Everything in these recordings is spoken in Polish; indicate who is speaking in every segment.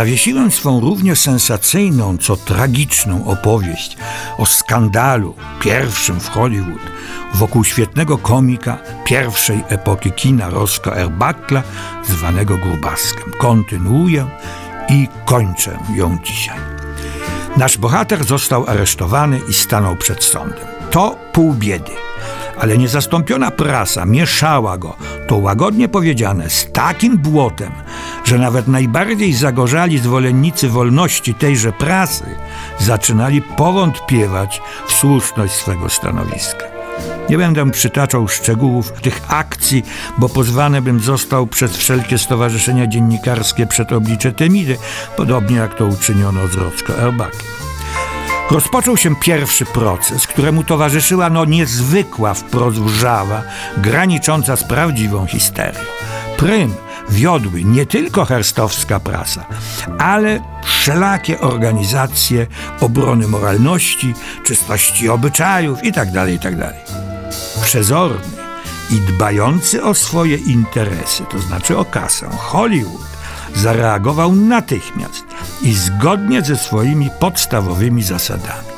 Speaker 1: Zawiesiłem swą równie sensacyjną, co tragiczną opowieść o skandalu pierwszym w Hollywood wokół świetnego komika pierwszej epoki kina Rosco Erbakla, zwanego Grubaskiem. Kontynuuję i kończę ją dzisiaj. Nasz bohater został aresztowany i stanął przed sądem. To pół biedy ale niezastąpiona prasa mieszała go, to łagodnie powiedziane, z takim błotem, że nawet najbardziej zagorzali zwolennicy wolności tejże prasy zaczynali powątpiewać w słuszność swego stanowiska. Nie będę przytaczał szczegółów tych akcji, bo pozwany bym został przez wszelkie stowarzyszenia dziennikarskie przed oblicze Temidy, podobnie jak to uczyniono z Rocko Erbakiem. Rozpoczął się pierwszy proces, któremu towarzyszyła no niezwykła wprost wrzawa, granicząca z prawdziwą histerią. Prym wiodły nie tylko herstowska prasa, ale wszelakie organizacje obrony moralności, czystości obyczajów itd., tak itd. Tak Przezorny i dbający o swoje interesy, to znaczy o kasę, Hollywood zareagował natychmiast i zgodnie ze swoimi podstawowymi zasadami.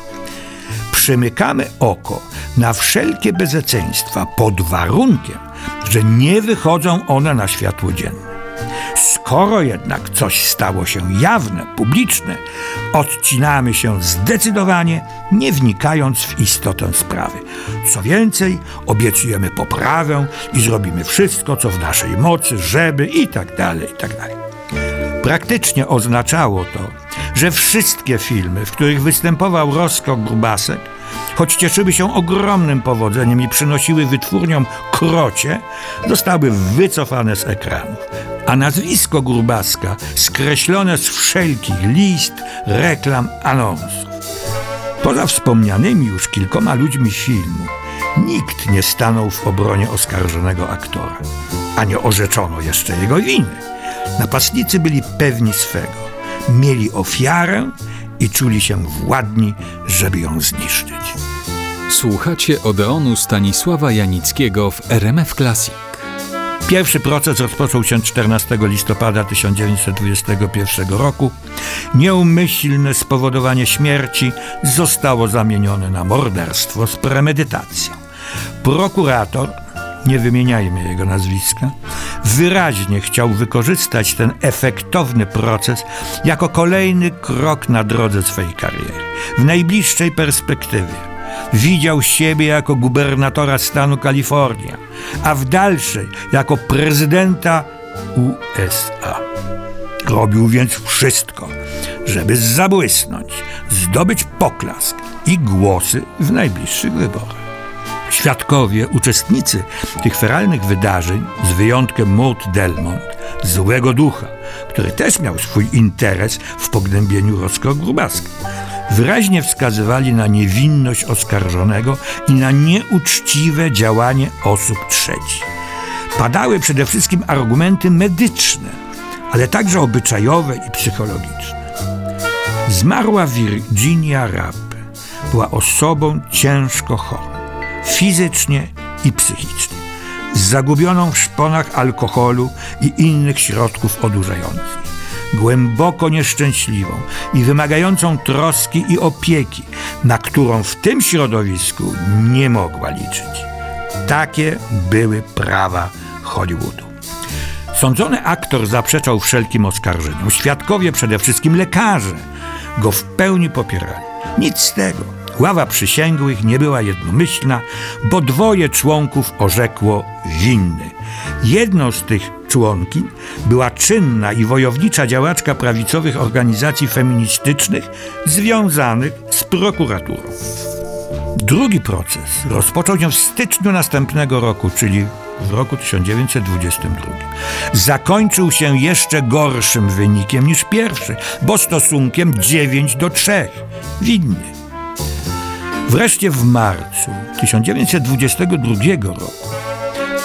Speaker 1: Przymykamy oko na wszelkie bezeceństwa pod warunkiem, że nie wychodzą one na światło dzienne. Skoro jednak coś stało się jawne, publiczne, odcinamy się zdecydowanie, nie wnikając w istotę sprawy. Co więcej, obiecujemy poprawę i zrobimy wszystko, co w naszej mocy, żeby i tak dalej, i tak dalej. Praktycznie oznaczało to, że wszystkie filmy, w których występował Roskok Grubasek, choć cieszyły się ogromnym powodzeniem i przynosiły wytwórniom krocie, zostały wycofane z ekranów, a nazwisko Grubaska skreślone z wszelkich list, reklam, anonsów. Poza wspomnianymi już kilkoma ludźmi filmu, nikt nie stanął w obronie oskarżonego aktora, a nie orzeczono jeszcze jego winy. Napastnicy byli pewni swego. Mieli ofiarę i czuli się władni, żeby ją zniszczyć.
Speaker 2: Słuchacie Odeonu Stanisława Janickiego w RMF Classic.
Speaker 1: Pierwszy proces rozpoczął się 14 listopada 1921 roku. Nieumyślne spowodowanie śmierci zostało zamienione na morderstwo z premedytacją. Prokurator nie wymieniajmy jego nazwiska, wyraźnie chciał wykorzystać ten efektowny proces jako kolejny krok na drodze swej kariery. W najbliższej perspektywie widział siebie jako gubernatora stanu Kalifornia, a w dalszej jako prezydenta USA. Robił więc wszystko, żeby zabłysnąć, zdobyć poklask i głosy w najbliższych wyborach. Świadkowie, uczestnicy tych feralnych wydarzeń, z wyjątkiem Maud Delmont, złego ducha, który też miał swój interes w pognębieniu Rosco Grubaska, wyraźnie wskazywali na niewinność oskarżonego i na nieuczciwe działanie osób trzecich. Padały przede wszystkim argumenty medyczne, ale także obyczajowe i psychologiczne. Zmarła Virginia Rapp. Była osobą ciężko chorą fizycznie i psychicznie, zagubioną w szponach alkoholu i innych środków odurzających, głęboko nieszczęśliwą i wymagającą troski i opieki, na którą w tym środowisku nie mogła liczyć. Takie były prawa Hollywoodu. Sądzony aktor zaprzeczał wszelkim oskarżeniom. Świadkowie, przede wszystkim lekarze, go w pełni popierali. Nic z tego. Ława przysięgłych nie była jednomyślna, bo dwoje członków orzekło winny. Jedną z tych członkiń była czynna i wojownicza działaczka prawicowych organizacji feministycznych związanych z prokuraturą. Drugi proces rozpoczął się w styczniu następnego roku, czyli w roku 1922. Zakończył się jeszcze gorszym wynikiem niż pierwszy, bo stosunkiem 9 do 3. Winny. Wreszcie w marcu 1922 roku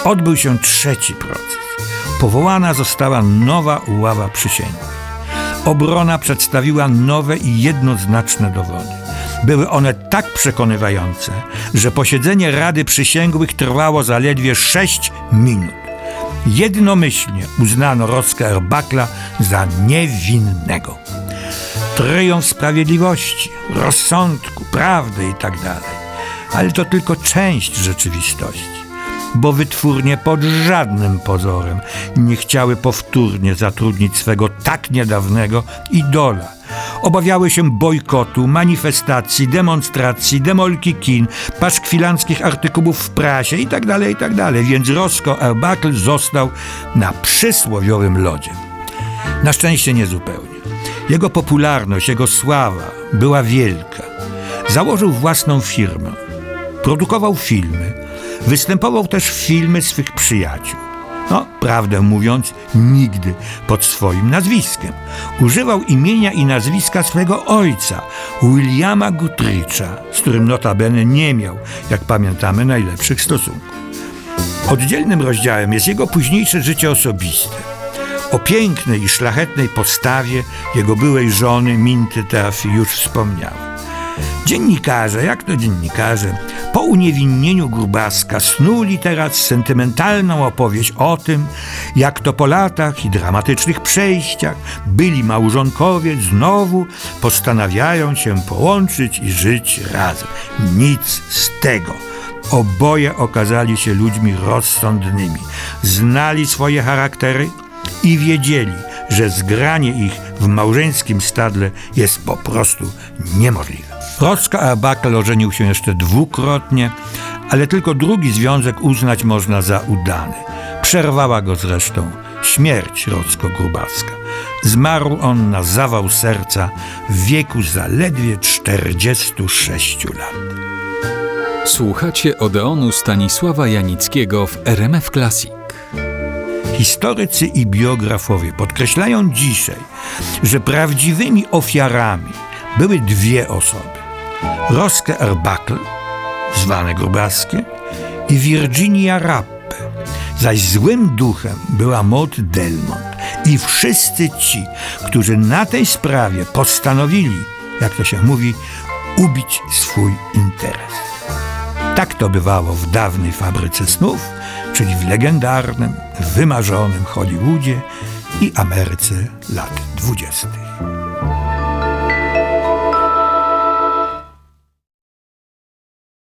Speaker 1: odbył się trzeci proces. Powołana została nowa ława przysięgłych. Obrona przedstawiła nowe i jednoznaczne dowody. Były one tak przekonywające, że posiedzenie Rady Przysięgłych trwało zaledwie 6 minut. Jednomyślnie uznano Roskę Erbakla za niewinnego. Tryumf sprawiedliwości, rozsądku, prawdy i tak. Ale to tylko część rzeczywistości bo wytwórnie pod żadnym pozorem nie chciały powtórnie zatrudnić swego tak niedawnego idola. Obawiały się bojkotu, manifestacji, demonstracji, demolki kin, paszkwilanckich artykułów w prasie itd., tak itd., tak więc Roscoe Arbuckle został na przysłowiowym lodzie. Na szczęście nie zupełnie. Jego popularność, jego sława była wielka. Założył własną firmę, produkował filmy, Występował też w filmy swych przyjaciół. No, prawdę mówiąc, nigdy pod swoim nazwiskiem. Używał imienia i nazwiska swego ojca, Williama Gutrycza, z którym notabene nie miał, jak pamiętamy, najlepszych stosunków. Oddzielnym rozdziałem jest jego późniejsze życie osobiste. O pięknej i szlachetnej postawie jego byłej żony Minty Teafi już wspomniałem. Dziennikarze, jak to dziennikarze, po uniewinnieniu Grubaska snuli teraz sentymentalną opowieść o tym, jak to po latach i dramatycznych przejściach byli małżonkowie znowu postanawiają się połączyć i żyć razem. Nic z tego. Oboje okazali się ludźmi rozsądnymi, znali swoje charaktery i wiedzieli, że zgranie ich w małżeńskim stadle jest po prostu niemożliwe. Rocka Arbuckle ożenił się jeszcze dwukrotnie, ale tylko drugi związek uznać można za udany. Przerwała go zresztą śmierć Rocko-Grubacka. Zmarł on na zawał serca w wieku zaledwie 46 lat.
Speaker 2: Słuchacie Odeonu Stanisława Janickiego w RMF Classic.
Speaker 1: Historycy i biografowie podkreślają dzisiaj, że prawdziwymi ofiarami były dwie osoby. Roskę Arbuckle, zwane Grubaskie, i Virginia Rappe, zaś złym duchem była Maud Delmont i wszyscy ci, którzy na tej sprawie postanowili, jak to się mówi, ubić swój interes. Tak to bywało w dawnej fabryce snów, czyli w legendarnym, wymarzonym Hollywoodzie i Ameryce lat dwudziestych.